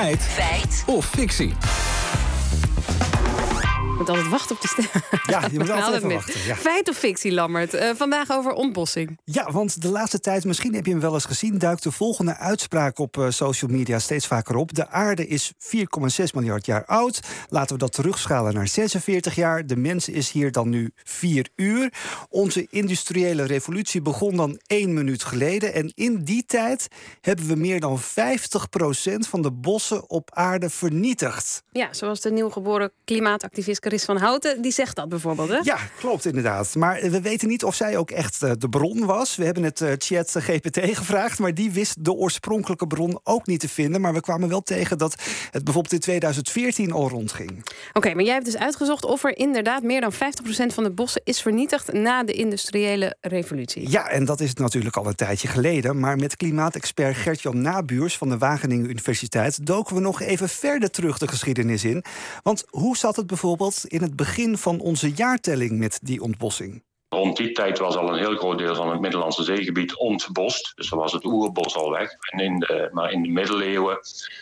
Feit. Feit. Of fictie moet altijd wachten op de stem. Ja, je moet altijd even wachten. Ja. Feit of fictie, Lammert? Uh, vandaag over ontbossing. Ja, want de laatste tijd, misschien heb je hem wel eens gezien... duikt de volgende uitspraak op uh, social media steeds vaker op. De aarde is 4,6 miljard jaar oud. Laten we dat terugschalen naar 46 jaar. De mens is hier dan nu 4 uur. Onze industriële revolutie begon dan één minuut geleden. En in die tijd hebben we meer dan 50% van de bossen op aarde vernietigd. Ja, zoals de nieuwgeboren klimaatactivist Chris van Houten, die zegt dat bijvoorbeeld. Hè? Ja, klopt inderdaad. Maar we weten niet of zij ook echt eh, de bron was. We hebben het uh, chat GPT gevraagd, maar die wist de oorspronkelijke bron ook niet te vinden. Maar we kwamen wel tegen dat het bijvoorbeeld in 2014 al rondging. Oké, maar jij hebt dus uitgezocht of er inderdaad meer dan 50% van de bossen is vernietigd na de industriële revolutie. Ja, en dat is natuurlijk al een tijdje geleden. Maar met klimaatexpert Gert-Jan Nabuurs van de Wageningen Universiteit doken we nog even verder terug de geschiedenis in. Want hoe zat het bijvoorbeeld in het begin van onze jaartelling met die ontbossing? Rond die tijd was al een heel groot deel van het Middellandse zeegebied ontbost. Dus dan was het oerbos al weg. En in de, maar in de middeleeuwen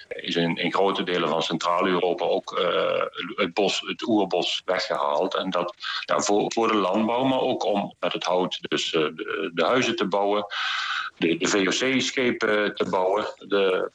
is in, grote delen van Centraal-Europa ook uh, het, bos, het oerbos weggehaald. En dat voor, voor de landbouw, maar ook om met het hout dus, de, de, huizen te bouwen, de, de VOC-schepen te bouwen, de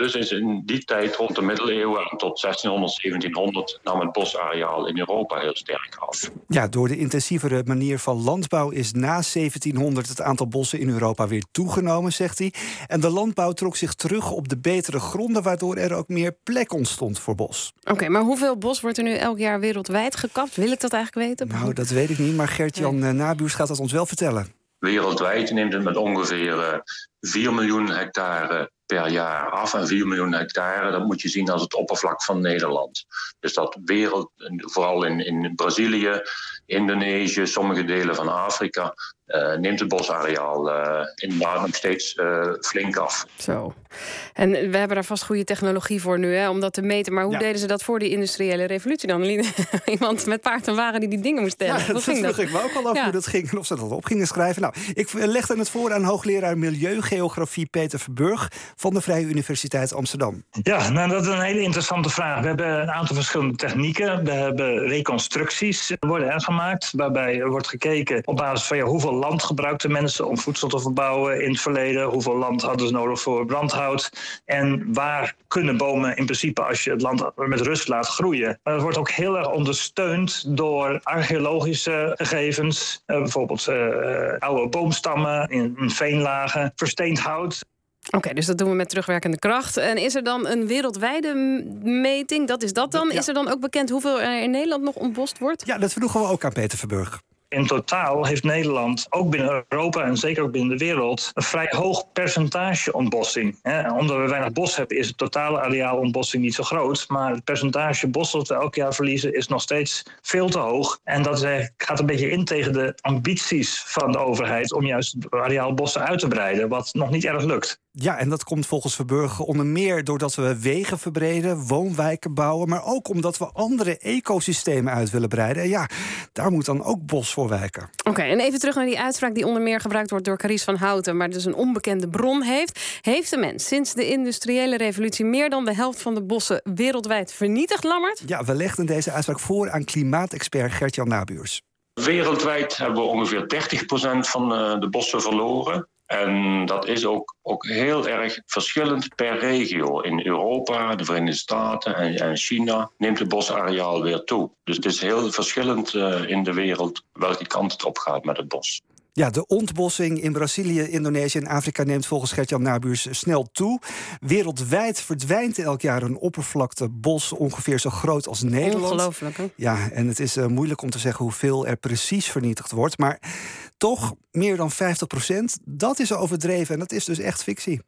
dus is in die tijd, rond de middeleeuwen tot 1600, 1700, nam het bosareaal in Europa heel sterk af. Ja, door de intensievere manier van landbouw is na 1700 het aantal bossen in Europa weer toegenomen, zegt hij. En de landbouw trok zich terug op de betere gronden, waardoor er ook meer plek ontstond voor bos. Oké, maar hoeveel bos wordt er nu elk jaar wereldwijd gekapt? Wil ik dat eigenlijk weten? Nou, dat weet ik niet, maar Gert-Jan nee. Nabuurs gaat dat ons wel vertellen. Wereldwijd neemt het met ongeveer 4 eh, miljoen hectare per jaar af. En 4 miljoen hectare, dat moet je zien als het oppervlak van Nederland. Dus dat wereld, vooral in, in Brazilië, Indonesië, sommige delen van Afrika, uh, neemt het bosareaal uh, inderdaad nog steeds flink af. Zo. En we hebben daar vast goede technologie voor nu, hè, om dat te meten. Maar hoe deden ze dat voor die industriële revolutie dan? Iemand met paard en wagen die die dingen moest stellen. Ja, dat ging vroeg ik me ook al af hoe dat ging en of ze dat op gingen schrijven. Nou, ik legde het voor aan hoogleraar Milieugeografie Peter Verburg van de Vrije Universiteit Amsterdam. Ja, nou, dat is een hele interessante vraag. We hebben een aantal verschillende technieken. We hebben reconstructies worden er gemaakt, waarbij er wordt gekeken op basis van ja, hoeveel land gebruikten mensen om voedsel te verbouwen in het verleden? Hoeveel land hadden ze nodig voor brandhout? En waar kunnen bomen in principe, als je het land met rust laat groeien? Maar dat wordt ook heel erg ondersteund door archeologische gegevens. Uh, bijvoorbeeld uh, oude boomstammen in, in veenlagen, versteend hout. Oké, dus dat doen we met terugwerkende kracht. En is er dan een wereldwijde meting? Dat is dat dan? Is er dan ook bekend hoeveel er in Nederland nog ontbost wordt? Ja, dat vroegen we ook aan Peter Verburg. In totaal heeft Nederland, ook binnen Europa en zeker ook binnen de wereld, een vrij hoog percentage ontbossing. Omdat we weinig bos hebben, is het totale areaal ontbossing niet zo groot. Maar het percentage bos dat we elk jaar verliezen is nog steeds veel te hoog. En dat gaat een beetje in tegen de ambities van de overheid om juist areaal bossen uit te breiden, wat nog niet erg lukt. Ja, en dat komt volgens Verburgen onder meer doordat we wegen verbreden, woonwijken bouwen, maar ook omdat we andere ecosystemen uit willen breiden. En ja, daar moet dan ook bos voor wijken. Oké, en even terug naar die uitspraak die onder meer gebruikt wordt door Caries van Houten, maar dus een onbekende bron heeft. Heeft de mens sinds de industriële revolutie meer dan de helft van de bossen wereldwijd vernietigd, Lammert? Ja, we legden deze uitspraak voor aan klimaatexpert Gert-Jan Nabuurs. Wereldwijd hebben we ongeveer 30% van eh, de bossen verloren. En dat is ook, ook heel erg verschillend per regio. In Europa, de Verenigde Staten en, en China neemt het bosareaal weer toe. Dus het is heel verschillend uh, in de wereld welke kant het op gaat met het bos. Ja, de ontbossing in Brazilië, Indonesië en Afrika neemt volgens Gertjan Nabuurs snel toe. Wereldwijd verdwijnt elk jaar een oppervlakte bos ongeveer zo groot als Nederland. Ongelooflijk, hè? Ja, en het is uh, moeilijk om te zeggen hoeveel er precies vernietigd wordt. Maar toch, meer dan 50 procent, dat is overdreven en dat is dus echt fictie.